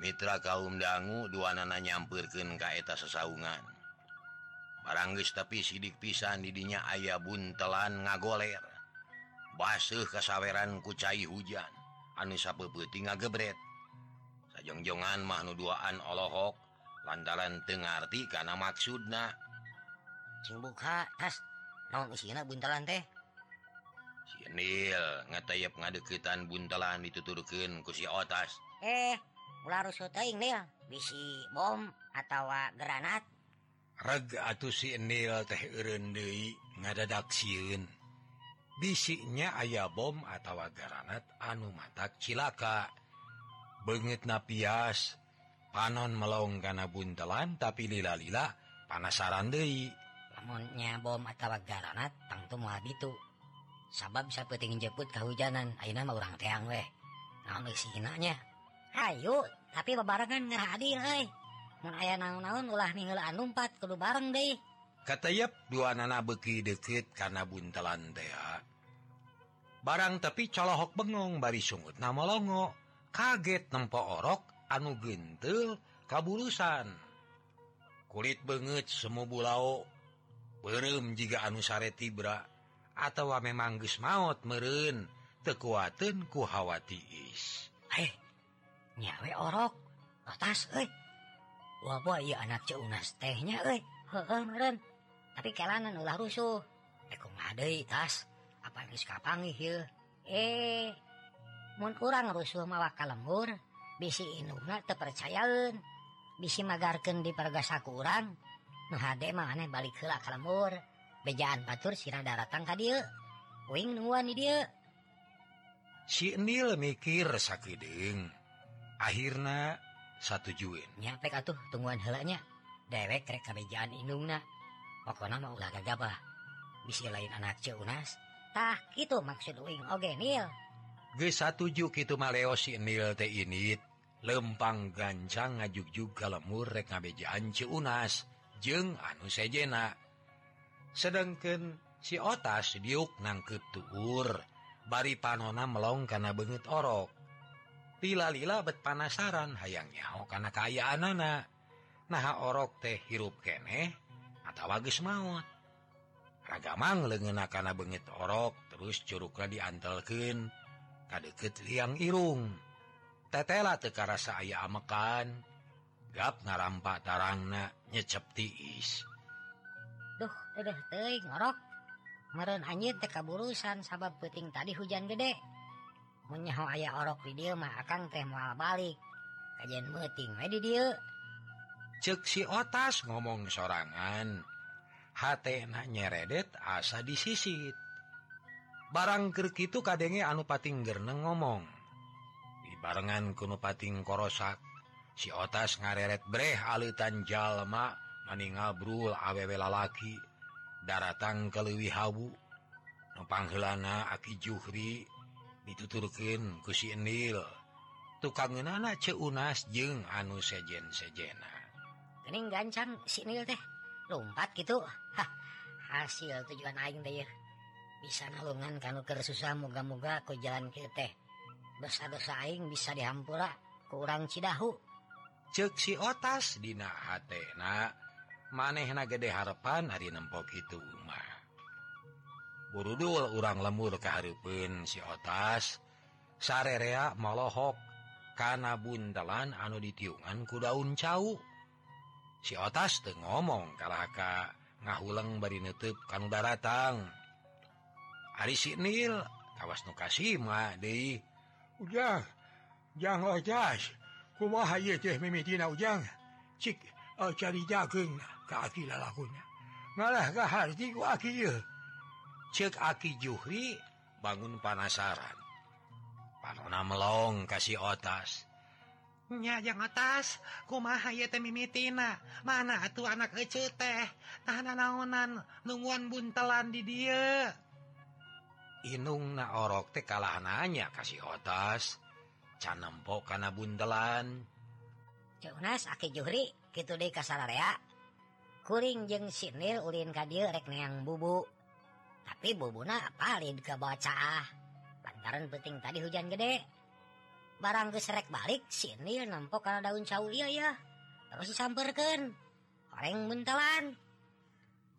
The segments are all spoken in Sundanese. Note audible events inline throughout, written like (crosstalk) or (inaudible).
Mitra kaum dangu dua nana nyampirkan kaeta sesaungan. Barangis tapi sidik pisan didinya ayah buntelan ngagoler. Basuh kasaweran kucai hujan. Anissa sapeupeuting ngagebret. Sajongjongan mahnu duaan Allahok lantaran Tengarti karena maksudna. Singbuka tas buntelan teh? Ngatayap ngadeketan buntelan dituturken ku si otas. Eh harus bisi bom atau granat? Reg atuh sinil teh ngadadak siun bisiknya ayah bom atau granat anu mata cilaka. Banget napias panon melong karena buntelan tapi lila-lila panasaran Dei amunnya bom atau garanat tangtu mual itu sabab bisa penting jeput kehujanan ayeuna mah urang teang weh. Naon geus hinanya hayu tapi bebarengan ngahadil eh mun aya naon-naon ulah ninggalan numpat kudu bareng deui. Katayap dua nana beki deket kana buntelan teh barang tapi colohok bengong bari sungut nama longo kaget nempo orok anu gentel kabulusan kulit banget semu bulau berem jika anu sare tibra atau wame maut meren tekuatan ku khawatiis hey, eh, nyawe orok atas eh wabah iya anak ceunas tehnya eh heeh meren tapi kelanan ulah rusuh. Eh, Eku ngadei tas. Apa geus kapangi hieu eh mun urang rusuh mawa kalembur. Bisi indungna teu percayaeun bisi magarkeun di pergasaku urang. Mahadema aneh balik ke kalemur bejaan batur sirada datang ka dia wing nuan dia si Nil mikir sakiding akhirnya satu juin. Nyampe atuh tungguan helanya dewek rek kabejaan indungna pokoknya mau ulah gagabah. Bisi lain anak ceunas tah gitu maksud wing oge Nil. Geus satuju kitu maleo si Nil teh init. Lempang gancang ngajuk juga lemur rek ngabejaan ceunas jeng anu sejena. Sedangkan si otas diuk nangkep tuhur bari panona melong karena banget orok. Lila-lila bet panasaran hayangnya karena kaya anak nah orok teh hirup keneh atau wages maut ragamang lengena karena banget orok terus curuglah diantelken kadeket liang irung. Tetela teka rasa aya amekan. gap narampak tarangna nyecep tiis. Duh udah teh ngorok. Meren anjir tekaburusan sabab peting tadi hujan gede. Menyahu ayah orok di dia mah akang teh moal balik. Kajian meting di dia cek si otas ngomong sorangan. Hati nak nyeredet asa disisit. Barang kerk itu kadenge anu pating ngomong. Di barengan kuno pating korosak si otas ngareret breh alutan jalma maning ngabrul awewe lalaki. Daratang kelewi Habu numpanghelana aki Juhri dituturken kusinil tukangenana ceunas jeung anu sejen sejena kening gancang sinil teh. Lompat gitu Hah, hasil tujuan aing deh bisa nalungan kanu keur susah moga-moga ku jalan ke teh. Dosa-dosa aing bisa dihampura ku orang Cidahu. ceksi otas Dina hatna manehna gede harepan hari nempok itu rumah burudul urang lemur keharupun si otas. Sarerea molohok kana buntelan anu ditiungan ku daun cau. Si otas teu ngomong kalaka ngahuleng bari nutup kan udah datang hari sinil kawas nukasima deh udah jangan ojas. kumaha ieu teh mimitina ujang cik uh, cari jageung aki ngalah ka harti ku aki ieu cek aki juhri bangun panasaran. Panona melong kasih otas. Nya jang atas kumaha ieu teh mimitina mana atuh anak eceu teh? Tahanan naonan nungguan buntelan di dieu inung na orok teh kalah nanya kasih otas. canempok kana buntelan Jonas aki Juhri gitu deh kasararea kuring jeng sinil ulin ka dia rek neang bubu. Tapi bubuna palid ke bocah lantaran penting tadi hujan gede. Barang geserek balik sinil nampok kana daun caulia ya terus disamperkan orang buntelan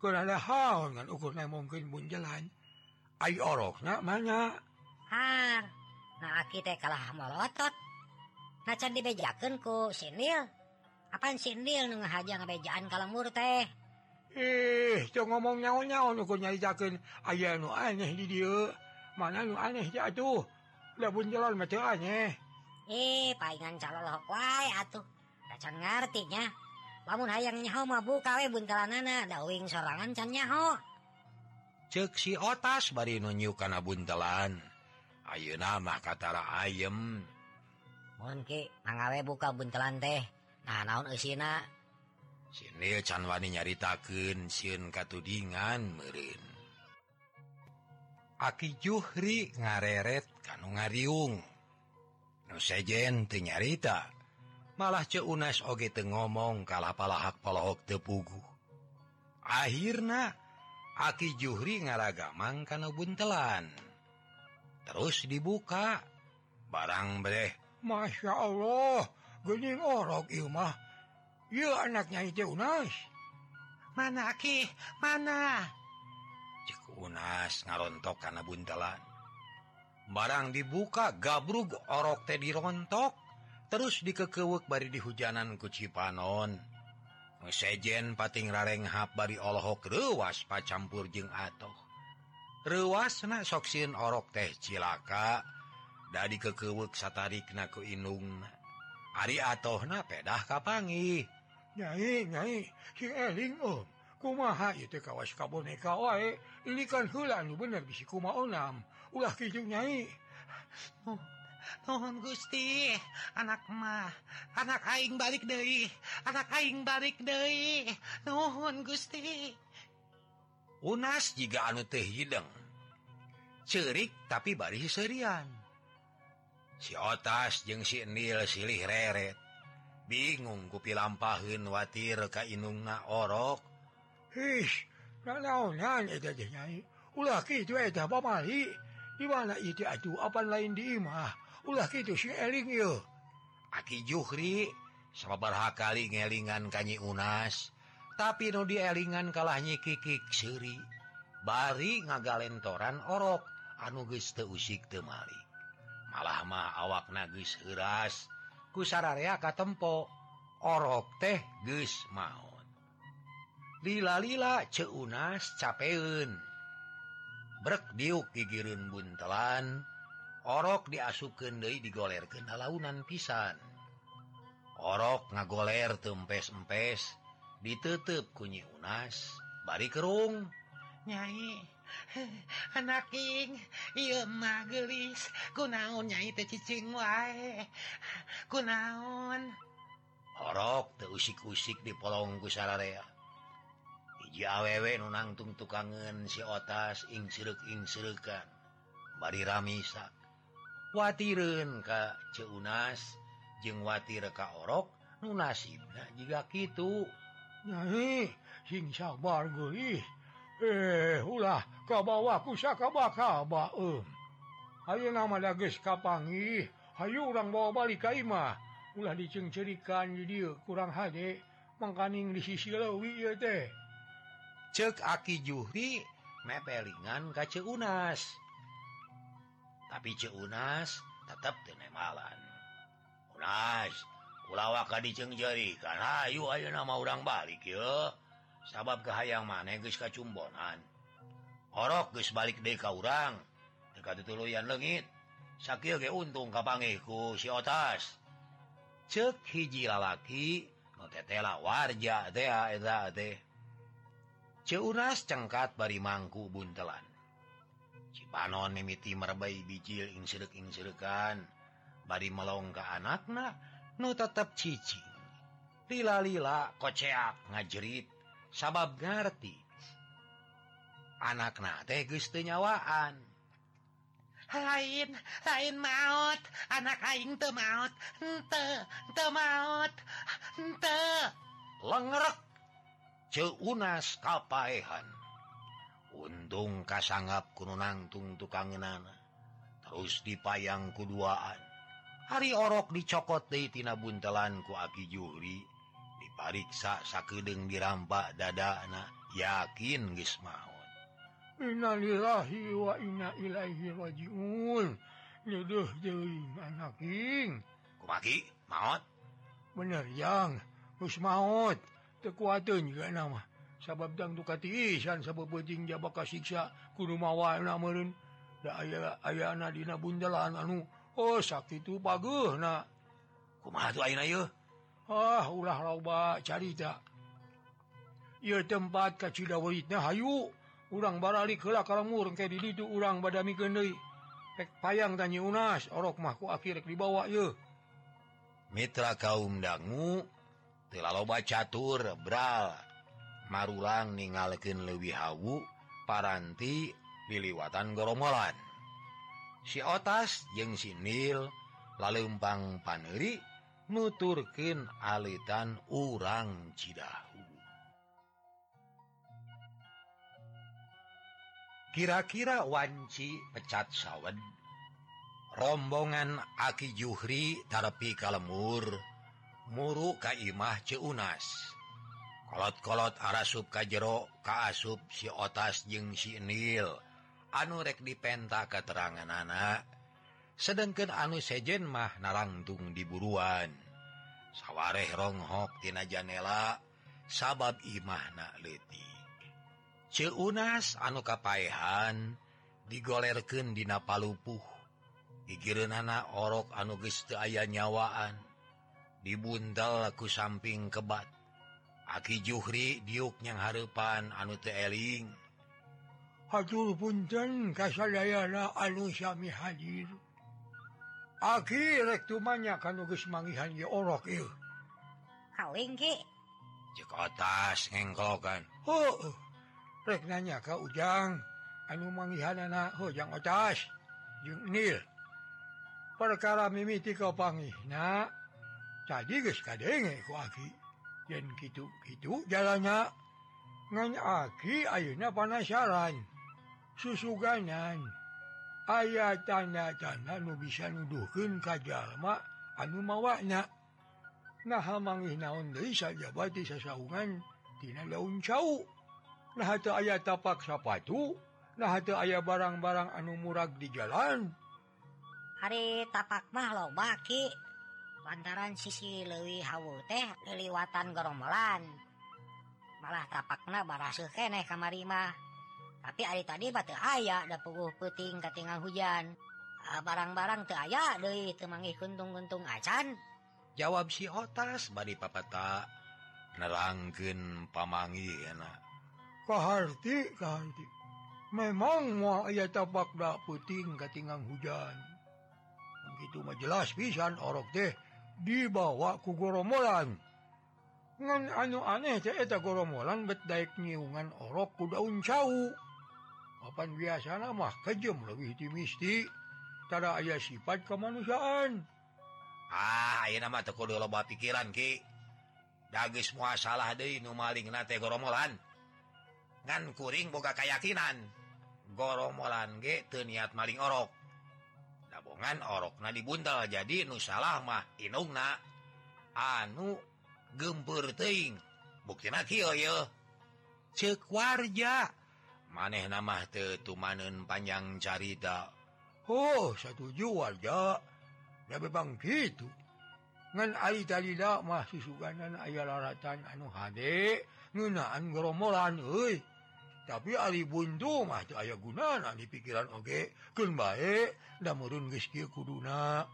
kurang hal kan ukurnya mungkin buntelan ayo oroknya mana har nah teh kalah molotot nacan dibejakan ku sinil. apaan sinil nu ngahaja ngabejaan kalemur teh? Ih cok ngomong nyaon nyaon nu nyarijakeun aya nu aneh di dieu. Mana nu aneh ya atuh? Labun jalan mah teu aneh. Eh paingan calol wae atuh. Nacan ngarti nya. Lamun hayang nyaho mah buka we buntelanana dauing sorangan can nyaho. Cek si otas bari nu kana buntelan Ayo nama katara ayem. Buka buntelan teh. Nah naon sini canwani nyaritakeun sieun katudingan merin Aki Juhri ngareret kanu ngariung. Nusejen tenyarita malah ceunas oge te ngomong kalah palahak palohok tepugu Akhirna Aki Juhri ngaragamang kanu buntelan terus dibuka. Barang bereh Masya Allah gening orok mah. Yuk anaknya itu Unas. Mana Aki mana? Cik Unas ngarontok karena buntelan. Barang dibuka gabrug orok teh dirontok. Terus dikekewek bari dihujanan hujanan kucipanon sejen pating rareng hap bari olohok rewas pacampur jeung atoh ruasna soksin orok teh cilaka. Dari kekewek satarik naku inung. Ari atohna pedah kapangi? Nyai nyai si eling om. Kumaha itu kawas kaboneka wae? Ini kan hula nu bener bisi kuma onam. Ulah kitu nyai. Oh, Mohon Gusti. Anak mah anak aing balik deui. Anak aing balik deui. Nuhun Gusti. unas jika anu teh hidng cerik tapi bari serian si otas jeung si Nil silih reret. Bingung kupi pilampaheun watir ka nga orok Hish, nanaonan, edah, ulah kitu eta pamali. Di mana itu atuh apan lain di imah? Ulah kitu si eling yo aki juhri sabar kali ngelingan kanyi unas. tapi nu dielingan kalah nyikikik seuri. bari ngagalentoran orok. Anuges teusik temari malahmah awak nagis heras kusararea katempo orok teh ges maut lila-lila ceunas capeun. Brek diuk gigirun buntelan orok diasukeun deui digolerkeun halaunan pisan. Orok ngagoler tempes-empes ditutup kunyi unas. Bari kerung. Nyai (laughs) anak ing, ieu mah geulis. kunaon nyai teh cicing wae? Kunaon? Horok teu usik-usik di polongku sararea hiji awewe nu nangtung tukangen si otas ing sirek ing sirekan bari ramisak watireun ka Ceunas jeung watir ka orok nu nasibna jiga kitu. hingsa Barlah eh, kau bawa kusaka um. Ayo nama dages kapangi Hayu urang bawa balik ka imah. ulah dicengcerikan dieu kurang hade, mangkaning di sisi lewi teh cek aki Juhri mepelingan ka Ceunas tapi Ceunas teu nembalan. Unas pulawak ka diceng jeri karena Ayu ayo nama urang balik yo sabab kehaang maneh geus kacumbonan Orok geus balik deui ka urang. Dekat tuluyan legit sakit ge untung kapangiku si otas. Cek hiji lalaki notetela warja teh eta teh. Ceunas cengkat bari mangku buntelan. Cipanon mimiti merbai bijil ing sirek ing sirekan bari melong ke anakna nu tetep cicing. Lila-lila koceak ngajerit sabab ngarti. Anakna teh geus teu nyawaan. Lain, lain maut. Anak aing teu maut. Henteu, teu maut. Henteu. Lengrek Ceunas kapaehan. untung kasanggap kuno nangtung tukangenana terus dipayang kuduaan hari Orok dicokot Deitina buntelan ku aki Juri. Dipariksa sakedeng dirampak dadana yakin Gesmaun Innalillahi wa inna ilaihi rajiun. Nuduh deui anaking Kumaki maot Bener yang. Geus maot teu kuateun geuna mah sabab dang dukati isan sabab beuting jaba kasiksa kudu mawa meureun. Da aya ayana dina bundelan anu Oh sakit itu bagus yeuh ah, ulah loba carita Ieu tempat ka kacitnya Hayu. Urang barali ka kalauur engke did itu urang badami deui. pek payang tanya unas orok mahku akhirek dibawa yeuh. Mitra kaum dangu telah loba catur bral. Marulang ningalken lebih Hawu paranti diliwatan goromolan. si otas jeung sinil lalumpang paneri nuturkin alitan urang Cidahu. Kira-kira wanci pecat sawwed rombongan aki Juhri tapi kalemur muru Kaimah Ceunas kolot-kolot arasub Kajero kaasup si otas jeung sinil anurek dipenta keterangan anak. Sedangkan anu sejen mah narangtung diburuan. Sawareh ronghok tina janela sabab imahna leti ceunas anu kapaehan digolerken dina palupuh. Digirenana orok anu geste aya nyawaan. Dibundal ku samping kebat. Aki Juhri diuknya harepan anu teeling Aduh punten kasadayana anu sami hadir Akirek tumanya kan geus manggihan ye orok ieu. Haweng ge. Cek atas ngengklokan. Oh, rek nanya ka Ujang anu mangihanana hojang oh, atas jeung Nil. Perkara mimiti ka pangihna tadi geus kadenge ku Aki. Yen kitu-kitu jalannya ngan Aki ayeuna panasaran. susuganan. Aya tanda-tanda nu bisa nuduhkeun ka jalma anu mawana nah mangih naon sajabati sasaungantina daun cau. Nah aya tapak sapatu nah aya barang-barang anu murag di jalan. Hari tapak mah loba ki. Lantaran sisi leuwih hawu teh liliwatan gerombolan. Malah tapakna baraseuh keneh kamari mah. tapi hari tadi batu aya ada puguh peuting katingal hujan. Ah, barang-barang teu aya Dei temangi kuntung-untung acan. Jawab si otas bari papata nerangken pamangi enak kaharti kahati memang mau aya tapak da puting katingal hujan. Begitu mah jelas pisan orok teh. Dibawa ku goromolan. Ngan anu aneh teh eta goromolan bet daek nyiungan orok ku daun cau papan biasa mah? Kejem lebih optimistiktada aya sifat kemanusiaan ah nama tekudu loba pikiran Ki. Dagis semua salah De maling goromolan. Ngan kuring boga kayakinan. Goromolan ge teu niat maling orok. Tabongan orok na dibuntal jadi nu salah mah inungna anu gempur teing bukti na ceuk warja. maneh nama tetumanen panjang carita. Oh satu jual ja Bang gitu. Mah susuganan aya laratan anu Hnaan gromolan tapi Ali buntu mah aya gunana di pikiran oge. Baik nda murun geski kuduna.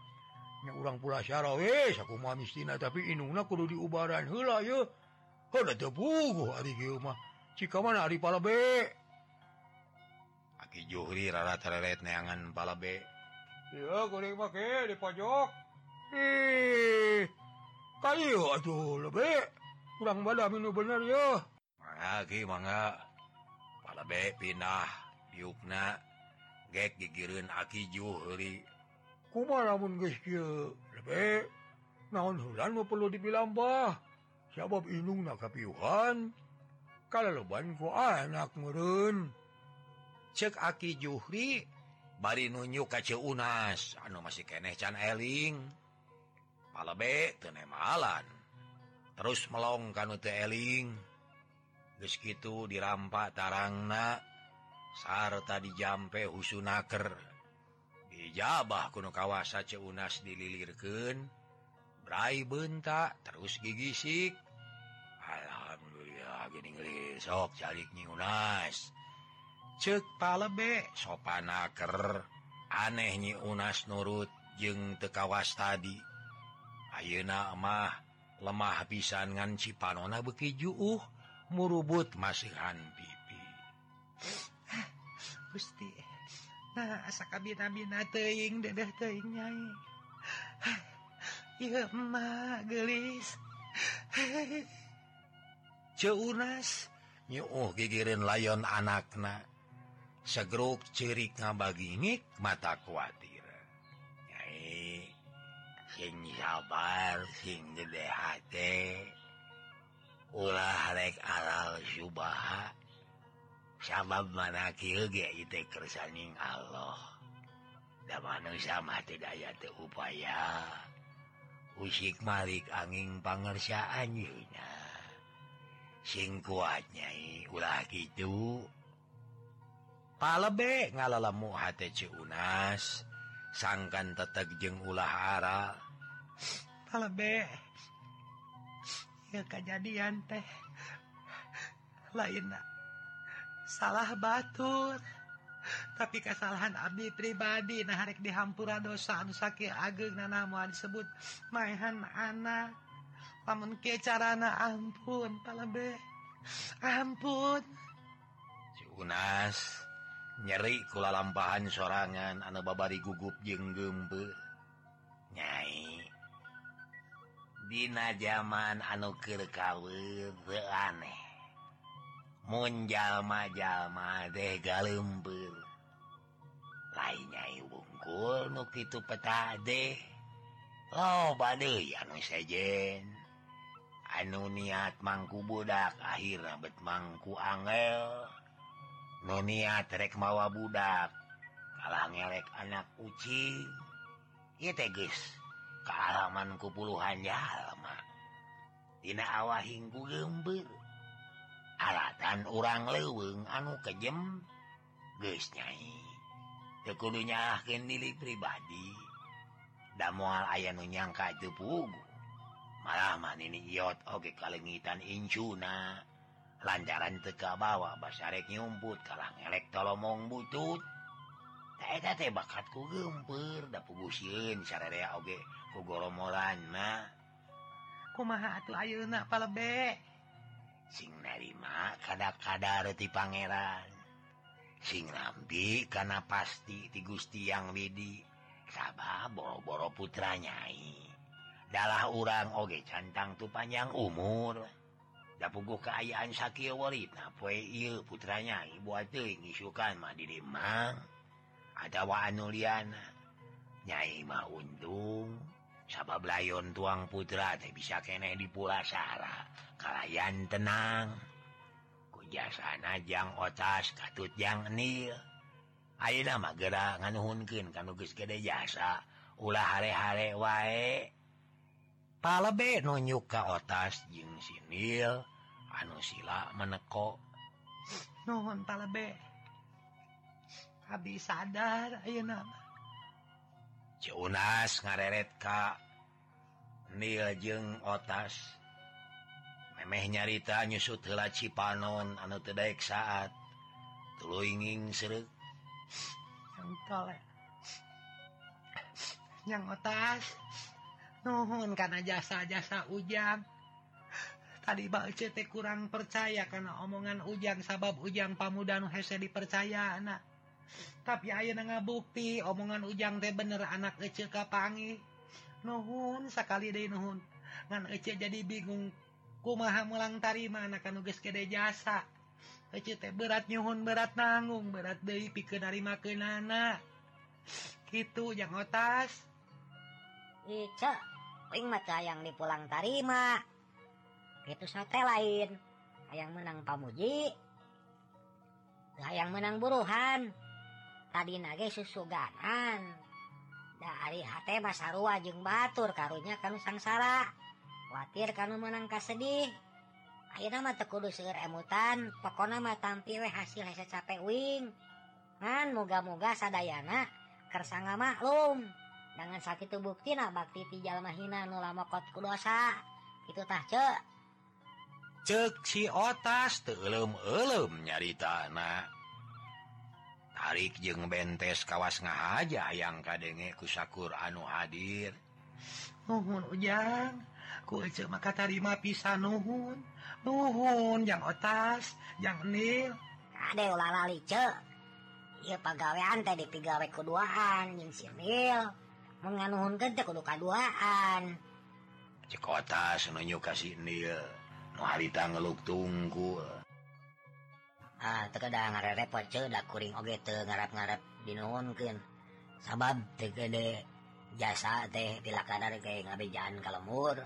Urang pula syarawe eh, aku mamistina tapi inuna kudu diubaran hela yo Oh, ari hari mah. Jika mana hari pala bek Ki Juhri rara tereret neangan balabe. Ya, kuring goreng make di pojok. Ih, kayu aduh lebih. Kurang bala minu bener ya. Mana ki mangga. palabe pindah diukna. Gek gigireun Aki Juhri. Kumaha lamun geus kieu? Lebih. Naon hulan mau perlu dipilambah. Sabab inung nakapiuhan. Kalau leban ku anak meureun. cek aki Juhri bari nunyu kacunas anu masih keeh can eling. Palebe tenemalan terus melong kanute eling. Gitu dirampak tarangna sarta dijampe husunaker. Dijabah kuno kawasa ceunas dililirkan Brai bentak terus gigisik. Alhamdulillah gini sok calik nyunas cek palebe sopanaker. Anehnyi unas nurut jeung tekawas tadi. Ayeuna mah lemah pisan nganci panona beki juuh. Murubut masihan pipi. (sniffs) Gusti nah asa kabina-bina teuing dedeh teuing nyai. (sniffs) Ieu mah geulis (sniffs) Ceunas nyuuh gigirin layon anakna. segruk cirik ngabagingik mata kuatir Nyai sing sabar sing gede hati ulah rek alal subaha sabab mana kieu ge ieu kersaning Allah. Da manusia mah teu daya teu upaya. Usik malik angin pangersaan yeuna sing kuat nyai ulah kitu palebe ngalalemu ci Unas. Sangkan tetegjeng ulahara palebe ya kejadian teh. Lain salah batur. Tapi kesalahan Abdi pribadi nah hari dihampura dosa anu sakit ageng nana mau disebut maehan anak lamun kecarana ampun palebe ampun. Unas. nyeri kula lampahan sorangan anak babari gugup jeng gembe nyai Dina zaman anukir kawin aneh. Munjallma-jalma deh lain lainnya wungkul nuk itu peta deh. Oh bad anu sejen. Anu niat mangku budak akhirnya bet mangku angel. Nunia rek mawa budak. Kalah ngelek anak kucing. Teges kealamanku puluhan jalma. Tina awah hinggu alatan urang leweng anu kejem guysnyai tekudunya milik pribadi. Da moal aya nunyangka itu pugu. Malaman ini iot oge kalengitan incuna. lancaran teka bawa basarek nyumput kalah ngelek tolomong butut. Eta teh bakatku gempur da pugusin sararea oge ku golomoranna. kumaha atuh ayeuna palebe? Sing narima kada-kada ti pangeran. Sing rambi kana pasti ti Gusti yang Widi. Sabab boro-boro putra nyai. Dalah urang oge cantang tu panjang umur. pugu keayaan sakit warit putranya wa anu liana Nyai mah untung. Sabab layon tuang putra teh bisa keneh di pulasara kalayan tenang. Kujasana jang otas katut jang nil mah geura nganuhunkeun ka nu geus gede jasa. Ulah hare-hare wae. palebe nunjuk ka otas jing sinil anu sila meneko. Nuhun palebe habis sadar ayo nama Cunas ngareret ka Nil jeng otas. Memeh nyarita nyusut hela cipanon anu tedaik saat. Tulu ingin seru yang tolek yang otas. nuhun karena jasa-jasa ujang. Tadi balCT kurang percaya karena omongan ujang sabab ujang pamuda Hese dipercaya anak tapi ayo nga omongan ujang teh bener anak Ece kapangi. Nuhun sekali deh nuhun. Ngan ece jadi bingung kumaha mulang tarima anak anu geus kede jasa. Ece teh berat nyuhun berat nanggung berat deui pikeun narima keunana. Gitu jangan otas. yang dipulang tarima itu sate lain. Hayang menang pamuji. Hayang menang buruhan. Tadi nage susuganan dari hate Masarua jeung Batur karunya kanu sangsara. Khawatir kanu menang sedih akhirnya mah kudu seger emutan. Pokona mah tampi weh hasil hasil capek wing. Ngan moga-moga sadayana kersanga maklum. jangan sakit tuh bukti nah bakti ti jalma hina nu lama kot ku dosa itu tah cek cek si otas teulem elem nyarita na tarik jeng bentes kawas ngahaja yang kadenge kusakur anu hadir. Nuhun ujang. Ku ece maka tarima pisan nuhun. Nuhun yang otas yang nil. Ade ulah lali cek Iya pagawean teh di pigawe keduaan jeung si Nil. menganuhun gede kudu kaduaan. Cekota senonyo kasih nil nuharita ngeluk tunggu. Ah tekeda ngarep poce da kuring oge teu ngarep-ngarep dinuhunkeun. Sabab teu gede jasa teh tilakadar ge ngabejaan kalemur.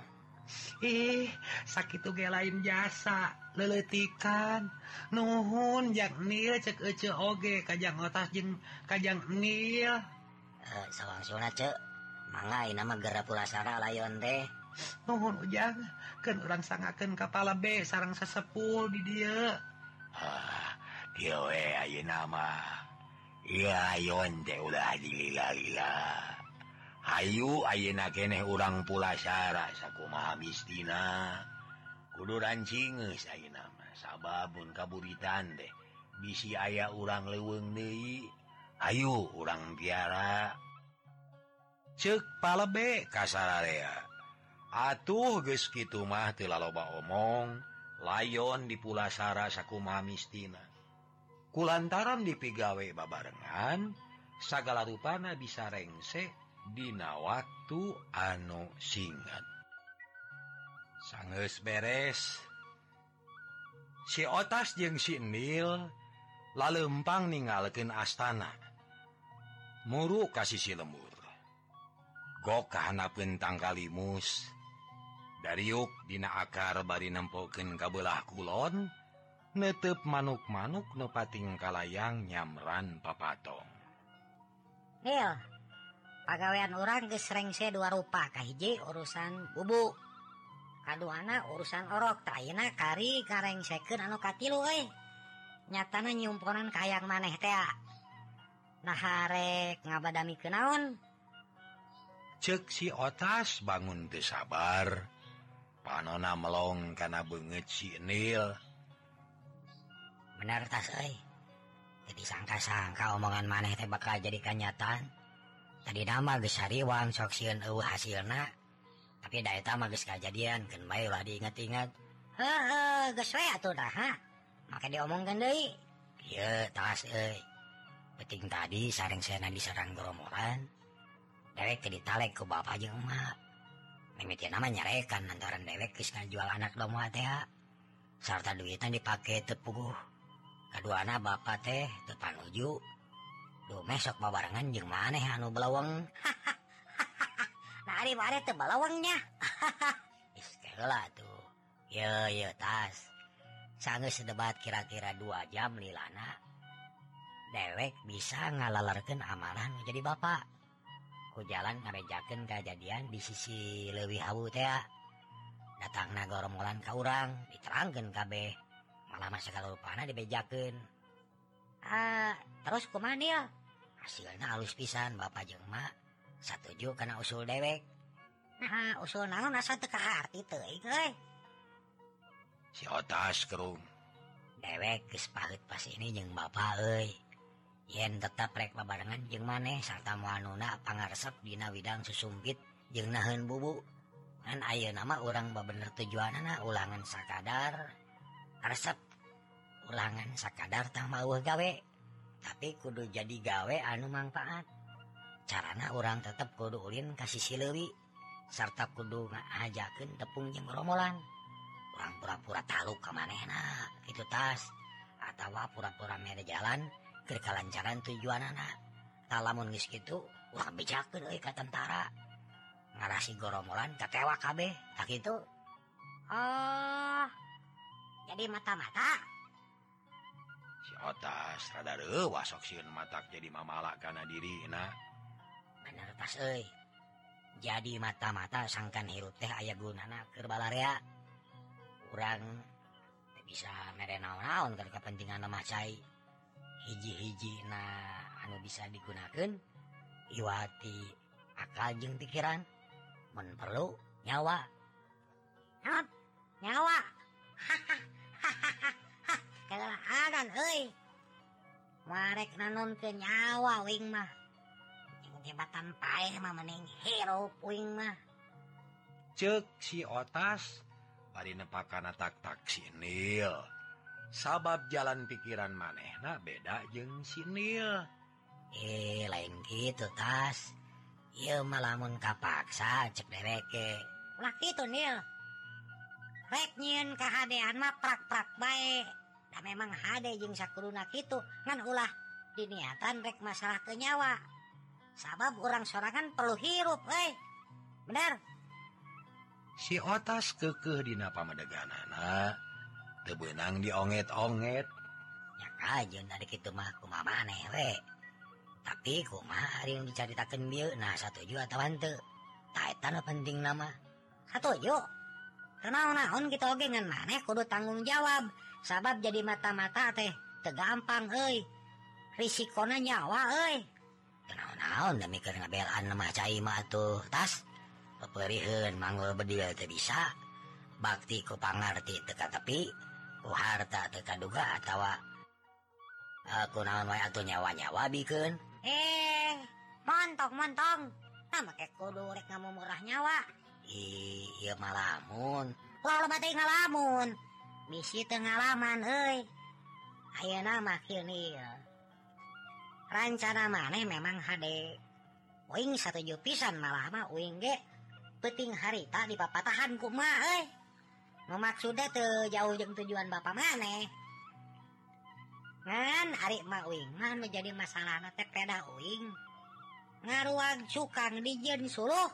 Ih sakitu ge lain jasa. Leletikan. Nuhun jak nil cek ece oge kajang otas jeung kajang nil. Eh, nama gerapurasara layon teh. Nuhun ujang kan orang sangakeun kepala B sarang sesepul di dia. Ah, nama ayeuna keneh urang pulasara saku mistina kudu rancing saya nama sababun kaburitan deh bisi ayah urang leweng deui. Ayu urang biara. Cek palebe kasararea Atuh geski mah teu loba omong layon di pulasara sakuma mistina. Kulantaran dipigawe babarengan sagala rupana bisa rengse Dina waktu anu singkat sanges beres. Si otas jeung sinil lalempang ninggalkeun astana. muruk kasih si lemur. Go kehanapun tanggallimus dari yuk dina akar bari nempoken kabelah kulon. Netep manuk-manuk nepating kalayang nyamran papatong. Nil pagawean orang gesrengse dua rupa. Kahiji urusan bubu kaduana urusan orok. Tayna kari kareng seken anu katilu eh nyatana nyumponan kayang maneh teh naharrek ngabadami kenaon cek si otas bangun teu sabar. Panona melong karena banget sinil benar tas jadi sangka-sangka omongan maneh teh bakal jadi kenyataan. Tadi nama gesariwang soksiun uh hasilna. Tapi da eta mah geus magis bae kan baiklah diingat-ingat geus we atuh dah ha? Make diomongkeun deui. Ieu tas euy. peting tadi sarang sena diserang geromoran dewek jadi talek ke bapak aja emak. Mimitian nama nyarekan lantaran dewek kis jual anak domo teh. Sarta duitan dipakai tepuguh kedua anak bapak teh tepan uju duh mesok babarangan jeng maneh anu belawang (laughs) nah hari mare teh belawangnya (laughs) iskela tuh. Ye ye tas. Sanggup sedebat kira-kira dua jam lilana. dewek bisa ngalalarkan amalan jadi Bapak. Hujalan ngarejaken kejadian di sisi lebih Hawu ya datang naga ka urang diterangkan kabeh. Malah segala panah dibejaken ah terus kuman ya hasilnya halus pisan Bapak Jema satuju karena usul dewek. Nah usul naon? Asa teka hati euy si otas kerung. Dewek kesepahit pas ini jeng bapak euy. yen tetap rek babarengan jeung maneh sarta muanuna pangarsep dina widang susumpit jeung naheun bubu. Kan ayeuna nama urang babener tujuanana ulangan sakadar. Resep ulangan sakadar tang mau gawe. Tapi kudu jadi gawe anu manfaat. Carana orang tetap kudu ulin kasih silewi serta kudu ngajakin tepung jeung romolan. Orang pura-pura taluk kemanehna itu tas atau pura-pura mere jalan kekalancaran tujuan anak lamun gitu euy ka tentara. Ngarasi goromolan ketewa kabeh. Tak itu Oh jadi mata-mata. Si otas rada reuwah sok sieun matak jadi mamalak kana diri nah bener tas euy. Jadi mata-mata sangkan hirup teh aya gunana keur balarea urang bisa mere naon-naon keur kepentingan lemah cai. hiji-hiji na anu bisa digunakan Iwati akal jeng pikiran men perlu nyawa. Not, nyawa. (laughs) Keadaan euy. Marek nanon ke nyawa wing mah. Jembatan paeh mah mending hero wing mah. Cek si otas bari nepakana tak tak si nil. sabab jalan pikiran manehna beda jeng sinil. Eh lain gitu tas. Iya malamun kapaksa cek dereke. Ulah gitu nil. Rek nyieun kahadean mah prak-prak bae. Da memang hade jeung sakuruna kitu. Ngan ulah diniatan rek masalah kenyawa sabab orang sorangan perlu hirup eh bener? Si otas kekeh dina pamadeganana benang dionget-onget. Tapi dicaritakan nah satu juga Titan penting nama. Satu kenaon-naon kita ogengan maneh kudu tanggung jawab. Sabab jadi mata-mata teh tegampang hei risikonya nyawa euy. Kenaon-naon demi ngabelaan mah cai tuh tas. Peperihan manggul bedil teh bisa. Bakti ku pangarti teka tepi. harta tekaduga tawa aku atuh nyawa-nyawa bikeun? Eh montok montong kudu kamu murah nyawa. Iya malamun. Ngalamun. Misi euy Ayo nama kini rancana maneh memang HD wing satu malah mah uing ge. Peting harita di papatahan kuma euy. Maksudna teu jauh jeung tujuan Bapak maneh Ari masalahna menjadi masalah uing. ngaruang sukang dijen Suluh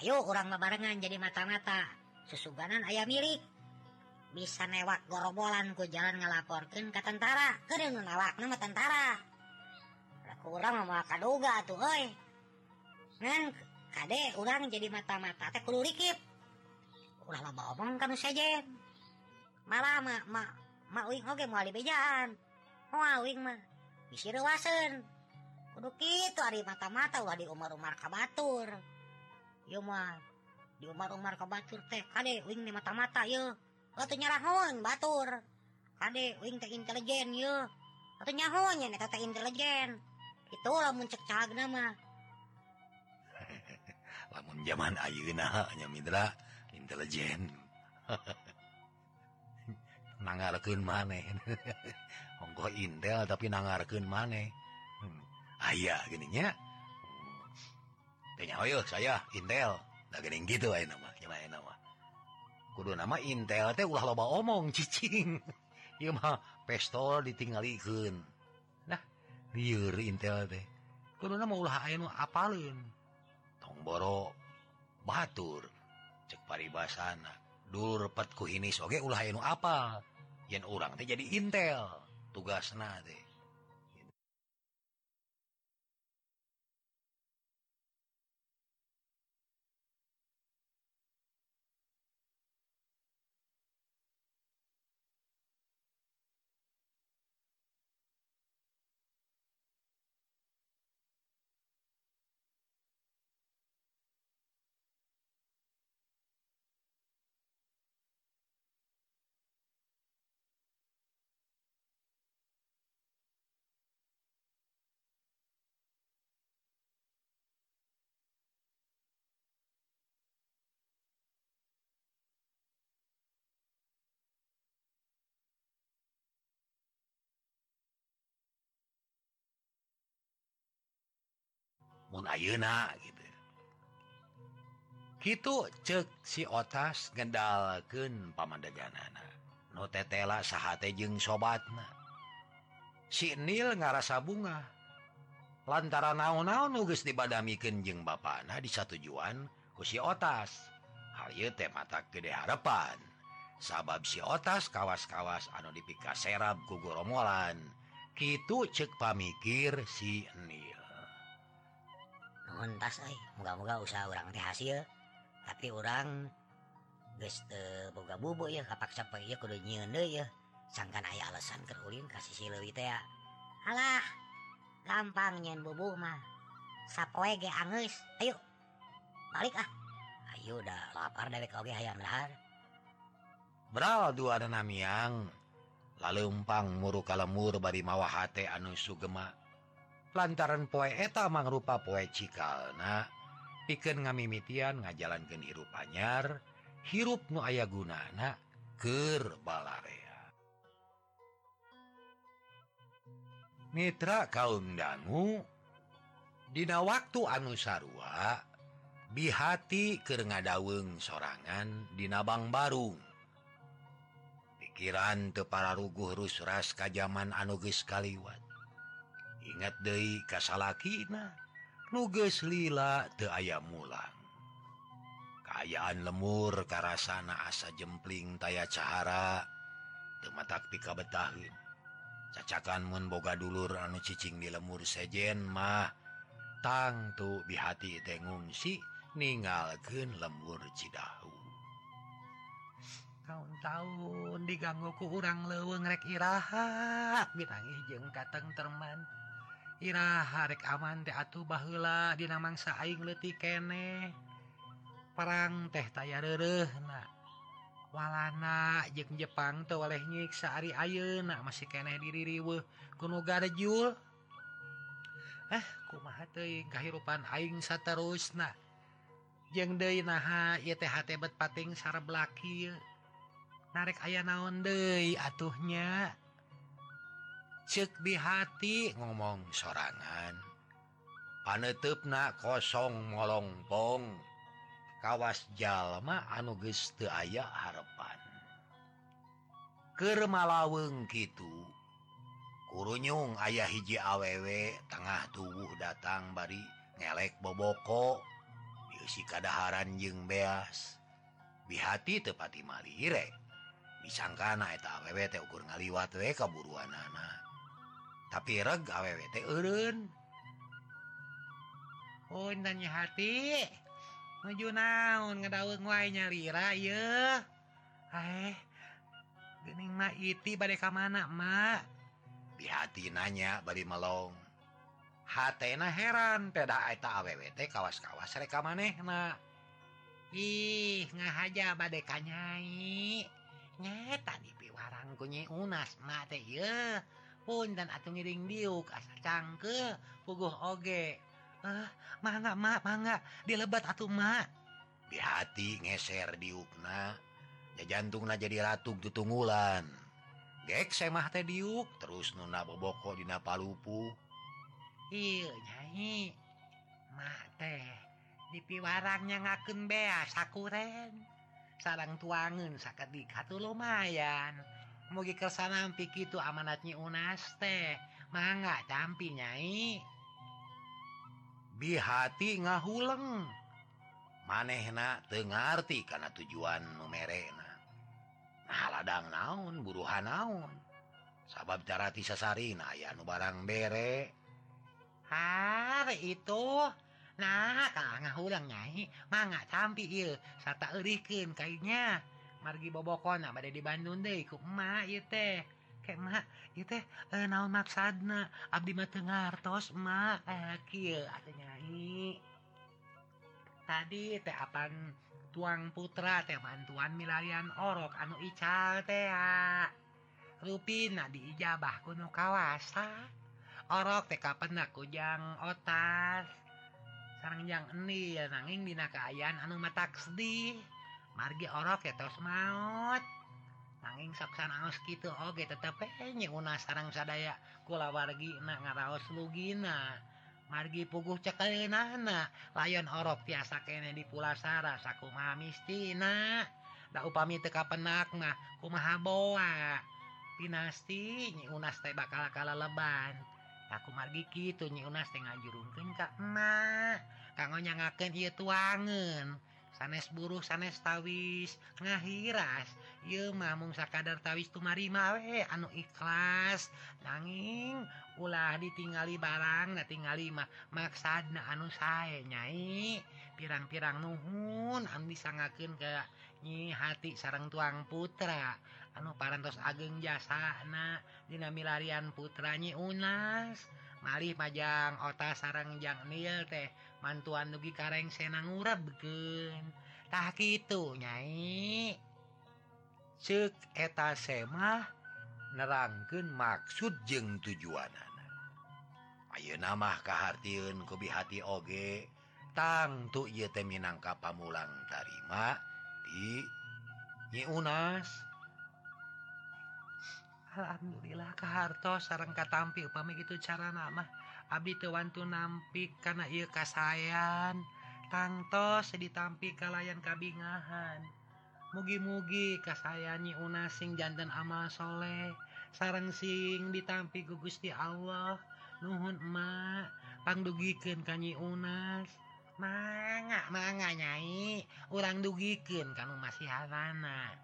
Ayo orang bebarengan jadi mata-mata susuganan ayah milik bisa newak gorobolan ku jalan ngelaporkan ke tentara keren menawak nama tentara kurang mau kaduga tuh oi ngan kade orang jadi mata-mata teh kudu dikip ulah lama omong kan sejen. Malah ma ma ma uing oge moal dibejaan. moal uing mah bisi rewasen kudu kitu ari mata-mata ulah di umar-umar kabatur. Yo mah di umar-umar kabatur teh kade uing di mata-mata yo. Atuh nyarahon batur. Kade uing teh intelijen yo. Atuh nyahonya eta teh intelijen. Itu lamun cek cagna mah (laughs) lamun zaman ayeuna nya Mitra intelijen nangarkeun maneh ongko Intel tapi nangarkeun maneh aya gini nya tanya yo saya Intel. Nah, gini gitu ay, nama Cuma, ay, nama. Kudu nama Intel teh ulah loba omong cicing. (laughs) Ieu mah pestol ditinggalikeun. Nah lieur Intel teh. Kudu nama ulah aya nu apaleun. Tong boro batur. cek paribasana. Dulu repatku ini soge ulah nu apa yen orang teh jadi intel tugasna teh. Ayuna gitu. Gitu cek si otas gendalken pamandajanana nutetela jeung sobatna. Sinil ngarasa bunga. Lantaran naon-naon nuges dibadamiken jeng ba Nah di satujuan kusi otas. Ayo teh mata gede harepan. Sabab si otas kawas-kawas anodifikasi serab kugurromolan gitu cek pamikir sinil tas eh. moga-moga usaha orang teh hasil tapi orang eh, boga bubuk ya. Kapak sangkan aya alasan ulin kasih si leuwih teh alah gampang nyen bubuk mah. Sapoe ge angeus. Ayo balik ah. Ayo udah lapar dewek oge hayang dahar. Beral dua ada namiang. Lalu umpang muru kalemur bari mawa hate anu sugema. lantaran poe eta mangrupa poe Cikalna piken ngamimitian ngajalankeun hirup anyar hirup nu aya gunana kebalarea Mitra kaum dangu Dina waktu anu sarua bihati keur ngadaweng sorangan Dinabang Barung. Pikiran tepara ruguh rusras Kajaman anuges Kaliwat. ingat De kasalakina nuges lila the ayam mulang. Kaayaan lemur karasana asa jempling taya cahara tematak pika betahin cacakan menboga dulur anu cicing di lemur sejen mah tangtu di hati tengungsi ningalken lemur Cidahu. Tahun-tahun digangguku urang leweng rek iraha bitangi jeng kateng terman. Irah harek aman tehatuh baheula Dina mangsa aing letih kene. Perang teh tayareureuhna walana jeung Jepang tuh oleh nyiksaari ayeuna masih kene diriwe kunugara garjul ah, eh kahirupan aing saterusna. Jeung deui jeng ieu naha hate bet pating sareblak laki. Narek aya naon De atuhnya? cek di hati ngomong sorangan. Panetepna kosong molongpong kawas jalma anuges teu aya harepan. Kermalaweng gitu kurunyung ayah hiji awewe tengah tubuh datang bari ngelek boboko. Si kadaharan jeung beas. Bihati tepati malire disangkana eta awewe teh ukur ngaliwat we kaburuan anak tapi reg awwT urun undanya oh, hati. Meju naon ngedaun wainya lira ye eh gening ma iti badai ka mana mak? Di hati nanya bari melong. Hatena heran peda eta awwT kawas-kawas reka maneh na ih ngahaja badai kanyai nyeta di piwarang kunyi unas mate ye pun dan atuh ngiring diuk asa cangke puguh oge. Eh mangga mak mangga dilebat atuh mak di hati ngeser diukna ya jantungna jadi ratu tutunggulan gek semah teh diuk terus nuna boboko dina palupu iya nyai mak teh di piwarangnya ngakeun beas sakuren. Sarang tuangan sakit dikatu lumayan mugi kesana pikir itu amanatnya unas teh. Mangga campi nyai. Bi hati ngahuleng. Manehna tengerti karena tujuan numerena nah ladang naon buruhan naon. Sabab cara tisasarina ya nu barang bere. Har itu. Nah kalau ngahulang nyai. Mangga campi il serta erikin kayaknya margi bobokon bade di Bandung deh ieu teh. Kemak teh eh, naon maksadna? Abdi mah teu ngartos emak. Eh kieu atuh nyai. Tadi teh apan tuang putra teh bantuan milarian orok anu ical teh ya. Rupina diijabah kuno kawasa. Orok teh penak kujang otas. Sarang jang eni nanging dina kaayaan anu matak sedih margi orok ya tos maut. Nanging saksan aus gitu Oge tetap penye eh, una sarang sadaya kula wargi na ngaraos lugina margi puguh cekelinana layon orok tiasa kene di pulasara sakumaha mistina da upami teka penak mah kumaha boa. Pinasti nyi unas teh bakal kala leban aku margi gitu nyi unas teh ngajurungkeun ka emak kangonya ngakeun ieu tuangan sanes buruh sanes tawis. Ngahiras. Mah mung kadar tawis tumari mawe anu ikhlas. Nanging ulah ditingali barang tinggalimah maksad na anu saya nyai. Pirang-pirang nuhun anu bisa ngakin ke nyi hati sarang tuang putra. Anu parantos ageng jasana putra putranyi unas. Malih majang otak sarang Jang nil teh. mantuan dugi kareng senang uraptah gitu nyai. Cek eta semah nerangken maksud jeng tujuan Ayo nama kehartiun kubi hati oge. Tangtu ye teminangka pamulang tarima di Nyi Unas. Alhamdulillah Kaharto sarangka tampil. Pami itu cara nama Abi Tewantu nampik karena ia kasayan tangtos ditampi kalayan kabingahan. Mugi-mugi kasayanyi unasing jantan amal soleh. Sarang sing ditampi ku Gusti Allah. Nuhun emak pangdugiken kanyi unas manga manga nyai orang dugiken kamu masih Havana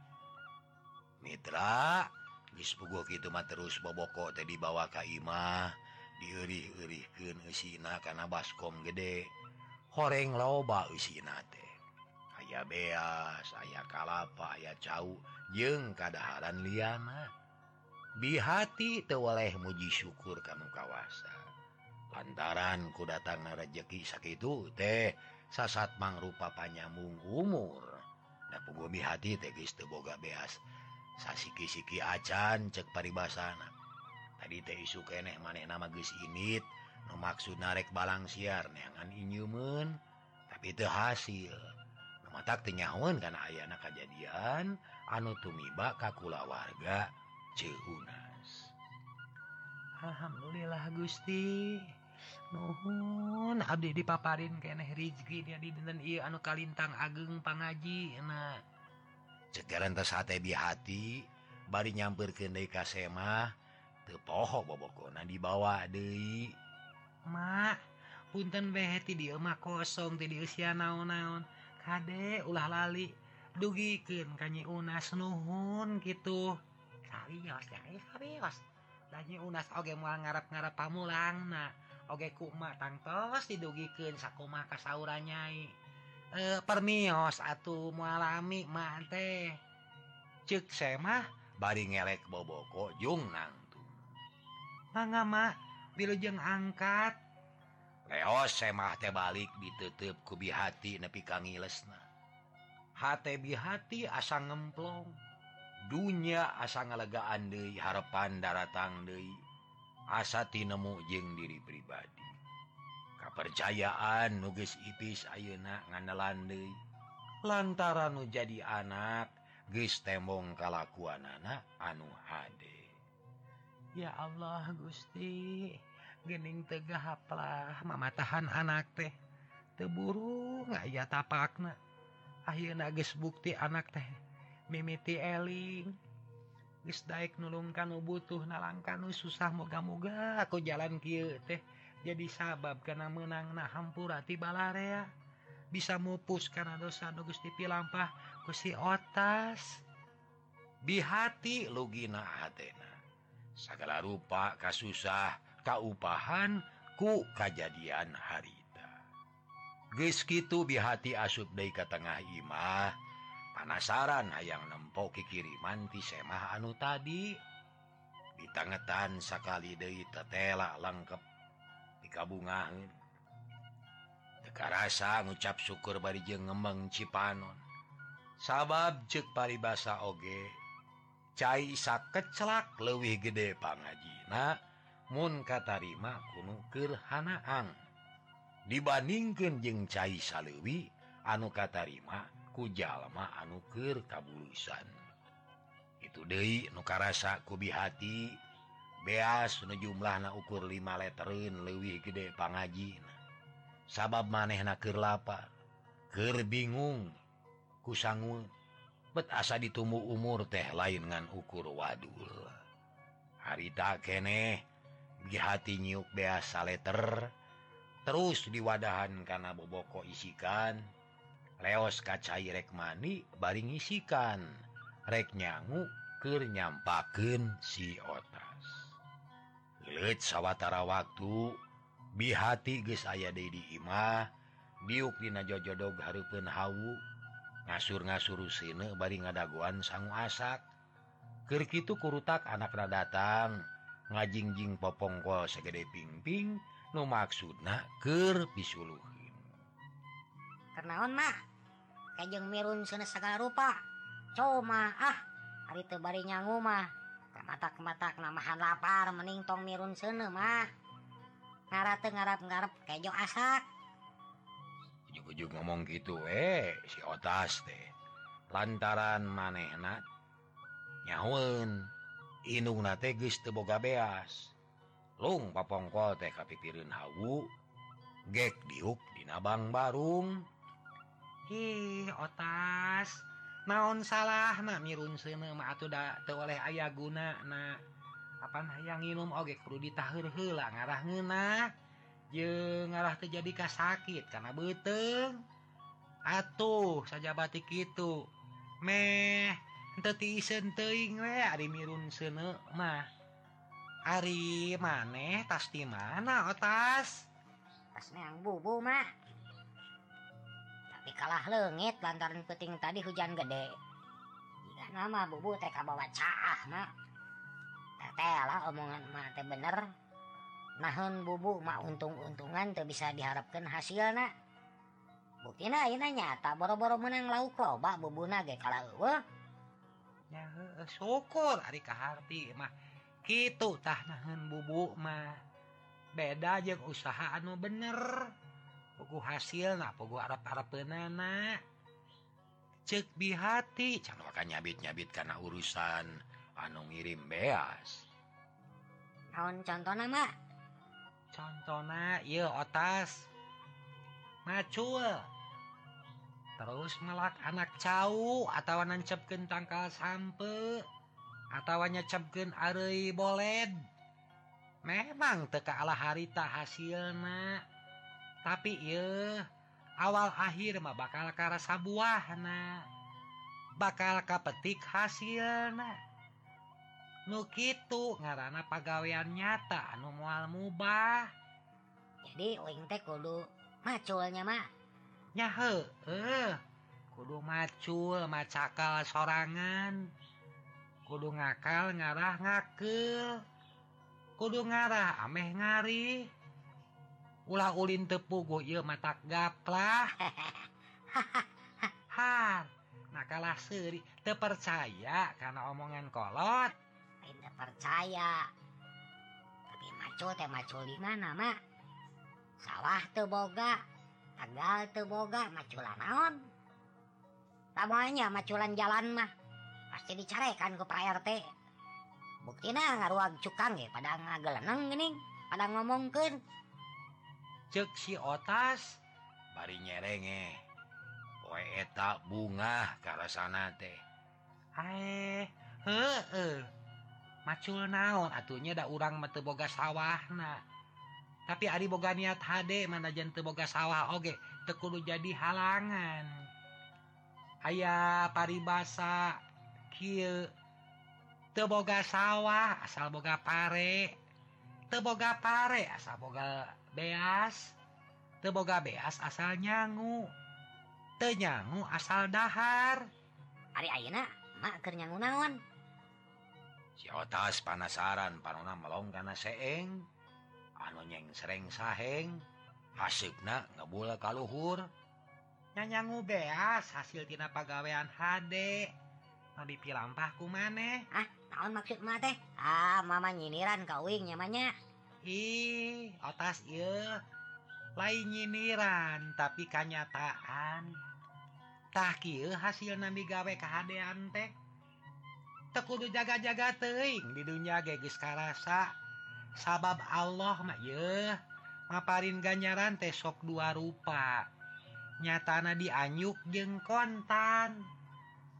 Mitra. Gispugu gitu mah terus boboko tadi dibawa Kaimah dieurih-eurihkeun eusina karena baskom gede. Horeng loba Usinate aya beas saya kalapa aya cau jeng kadaharan liana dihati tewaleh muji syukur kamu kawasa. Lantaran ku datang rezeki sakit teh sasat mangrupa panyambung umur. Dan pengumi hati tegis teboga beas. sasiki-siki acan cek paribasana. Tadi teh isuk enek maneh nama geus init nu maksud narek balang siar neangan inyumen tapi itu hasil. Nu matak teu nyahoeun kana ayana kajadian anu tumiba ka warga Ceunas. Alhamdulillah Gusti. Nuhun abdi dipaparin keneh rizki di dinten ieu anu kalintang ageng pangaji enak. sekarangbi hati bari nyampir ke Kasemah tepoho boboko dibawa De punten behti dimah kosong di usia naon-naon. Kadek ulah lali dugikin kanyi unas nuhun gitu serius serius lagi unas oge mau ngarap-ngarap pamulang nah oge kuma tangtos didugikin sakuma kasauran nyai e, permios atuh mualami mante cek semah bari ngelek boboko Jungnang tuh. Mangga mak bilujeng angkat. Leos semah teh balik ditutup kubi hati nepi kang ngilesna. Hate bihati asa ngemplong. Dunya asa ngalegaan deui harapan daratang deui. Asa tinemu jeung diri pribadi. kepercayaan nuges ipis Ayeuna nganelandai lantaran nu jadi anak geus tembong kalakuan anak anu hade. Ya Allah Gusti gening tegah haplah mamatahan anak teh. Teburu nggak ya tapakna. Akhirnya geus bukti anak teh. Mimiti eling. Geus daek nulungkan nu butuh nalangkan nu susah moga-moga aku jalan kieu teh. jadi sabab karena menang nah hampurati balarea. Bisa mupus karena dosa nugus dipilampah pilampah Gusti otas. Bihati lugina Athena segala rupa kasusah kaupahan ku kejadian harita. Geus kitu bihati asup deui ka tengah imah panasaran hayang nempo kikiriman ti semah anu tadi. Ditangetan sakali deui tetela lengkap kabungan teka rasa ngucap syukur bari je ngemeng Cipanon. Sabab cek pari basa oge cai saket celak lewih gede pangajina Mun katarima kuno kehanaan dibandingkan jeng cair salwi anu katarima kujallma anukir kabulusan itu De nukarasa kubi hati. beas jumlah na ukur 5 letterin lewih gede pangaji sabab maneh nakir lapar ker bingung kusangun bet asa ditumbu umur teh lain ngan ukur wadul. Harita keneh di hati nyiuk beasa letter terus diwadahan karena boboko isikan. Leos kacai rek mani baring isikan. Rek nyangu ker nyampaken si otak. sawwatara waktu. Bihati guys aya Dedi Imah. Diukdina jojodog Harpun Hawu. Ngasur-ngasuru sine bari ngadaguan sangu asak Kerkitu kurutak anaknya datang. Ngajingjing popongkol segede pingping. No maksudna ker pisuluhin. Karena mah kajjeng mirun sana segala rupa. Coma ah hari nyangu mah. mata-matak namahan lapar mening tong mirun sene mah. Ngara ngarap ngarap kejo asak ujug-ujug ngomong gitu eh si otas teh. Lantaran manehna nyawen inung na tegis teboga beas. Lung papongkol teh kapipirin hawu gek diuk dina bang barung. Ih otas. naon salah? Na mirun oleh aya guna. Na apa yang nginum oge kudu kru heula ngarah ngeunah. Jeung ngarah teu jadi sakit. Kana beuteung atuh saja batik kitu. meh tiiseun teuing we ari mirun sene mah. Ari maneh tas di mana otas? Tasnya yang bubu mah. dikalah lengit lantaran peting tadi hujan gede. Jika nama bubu teh bawa caah mak tetelah omongan mak teh bener. Nahun bubu mak untung-untungan teu bisa diharapkan hasil nak ayeuna ini nyata boro-boro menang lauk loba bubu nage kalau eueuh ya syukur ari kaharti mah gitu tah nahun bubu mah beda jeung usaha anu bener. pugu hasil nah pugu Arab Arab penana cek bihati can makanya nyabit nyabit karena urusan anu ngirim beas. Naon contohnya mak contohnya iya otas. Macul. Terus melak anak cau atau nancepkeun tangkal sampe atau nyecapkan arei boled memang teka ala harita hasilna. tapi ye awal akhir mah bakal karasa buahna bakal kapetik hasil Nukitu ngaranna pagawean nyata anu mual mubah. Jadi uing teh kudu maculnya mah. Nyahe eh kudu macul macakal sorangan. Kudu ngakal ngarah ngakel kudu ngarah ameh ngari ulah ulin tepugu ieu mata gaplah. (laughs) Ha nah kalah teu percaya karena omongan kolot. Tidak percaya. Tapi macul teh macul di mana mak sawah teu boga tegal teu boga maculan naon? Tamanya maculan jalan mah. Pasti dicarekan ke pra RT buktina ngaruag cukang ya pada ngageleneng geuning pada ngomongkeun. cek si otas bari nyerenge koeta bunga karasana teh. Macul naon atuhnya da urang meteboga sawahna. Tapi Ari boga niat HD manajan teboga sawah oge tekulu jadi halangan. Ayaah paribasa Ki teboga sawah asal boga pare. Teboga pare asal boga beas. Teboga beas asal nyangu. Tenyangu asal dahar. Hari Ayeuna mak keur nyangu naon? Si otas panasaran panona melong kana seeng. Anu nyeng sereng saheng. Hasibna ngebula kaluhur. Nyanyangu beas hasil tina pagawean hade. Nabi dipilampah ku maneh ah naon maksud mah teh? Ah mama nyiniran ka uing nyamanya ih atas il lain nyiniran tapi kenyataantah hasil nabi gawe kahadean teh. Tekudu jaga-jaga teing di dunia gegis karasa. Sabab Allah mak ye ngaparin ganyaran teh sok dua rupa. Nyatana dianyuk jeng kontan.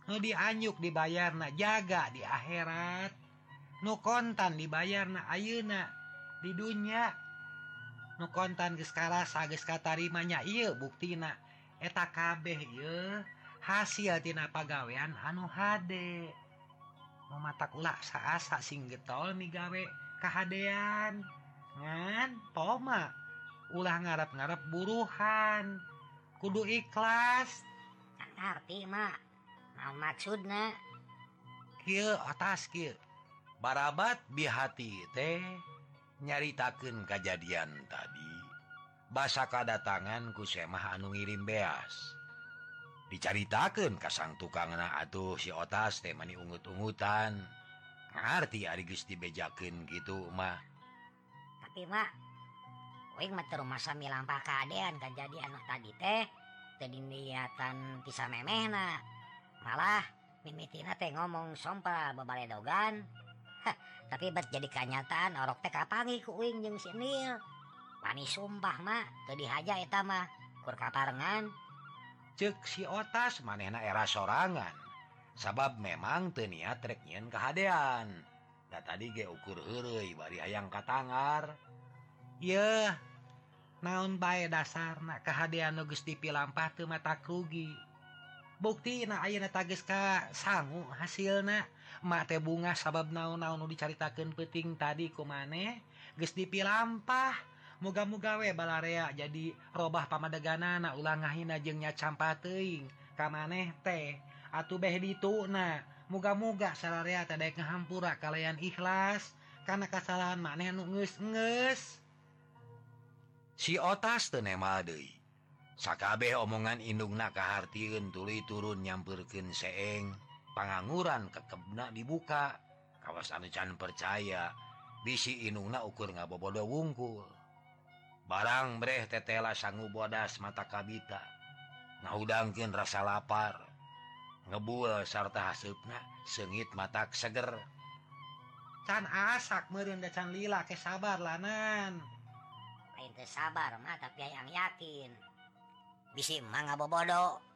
Nu dianyuk dibayar na jaga di akhirat. Nu kontan dibayar na ayeuna. di dunia karasa geus katarima katarimanya ieu buktina. Eta kabeh hasiltina pagawean anu HD memata ulah saasa sing getol migawe kehaan ngan poma. Ulah ngarap-gararap buruhan. Kudu ikhlas. Maksudna? Atas barabat di hati teh. nyaritakan kejadian tadi. Basa kedatangan kusemah anu ngirim beas. Dicaritakan kasang tukang na atuh si otas temani ungut-ungutan ngerti Ari Gusti bejakin gitu mah. Tapi mah Wing meter masa milampah keadaan kejadian tadi teh tadi niatan pisah memehna. Malah mimitina teh ngomong sompa bebale dogan tapi bet jadi kenyataan orok teh kapangi uing jeung si Nil. pani sumpah mak teu dihaja eta mah kur kaparengan? Cek si otas manehna era sorangan. Sabab memang teu niat rek nyieun kahadean. Da tadi ge ukur heureuy bari hayang katangar. Yeuh naon bae dasarna kahadean nu geus dipilampah teu mata rugi buktina ayeuna tagis ka sangu hasilna. mate bunga sabab naon-naun dicaritakan peting tadi ku maneh geus dipilampah. Muga-mugawe balarea jadi robah pamadeganana ulang ngahin campa teuing. Ka maneh teh? Atuh beh dituna. Muga-muga salarea tadek ngahampura kalian ikhlas. Karena kesalahan maneh nu nges nges si otas tenema deui. Sakabeh omongan indungna kahartieun tuluy turun nyampurkeun seeng. panganguran kekebna dibuka. Kawasan Can percaya bisi Inungna ukur ngabobodo wungkul. Barang breh tetela sanggu bodas mata kabita. Ngaudangkin rasa lapar. Ngebul sarta hasupna sengit mata seger. Can asak merenda can lila ke sabar lanan. Lain sabar mah tapi yang yakin. Bisi mangga bobodo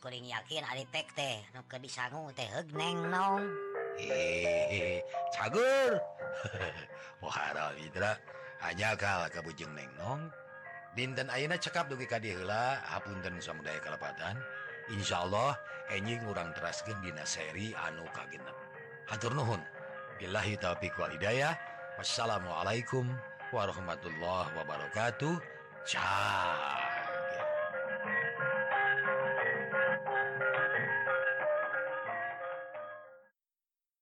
kuring yakin Arifek teh nu ke disangu teh neng nong. Eh, Cagur (laughs) Muhara Lidra hanya kalah kabujeng neng nong. Dinten Ayeuna cekap dugi ka diheula hapunten samudaya kalepatan Insyaallah enjing urang teraskeun dina seri anu kagenep Hatur nuhun. Billahi taufiq wal hidayah. Wassalamualaikum warahmatullahi wabarakatuh. Ciao.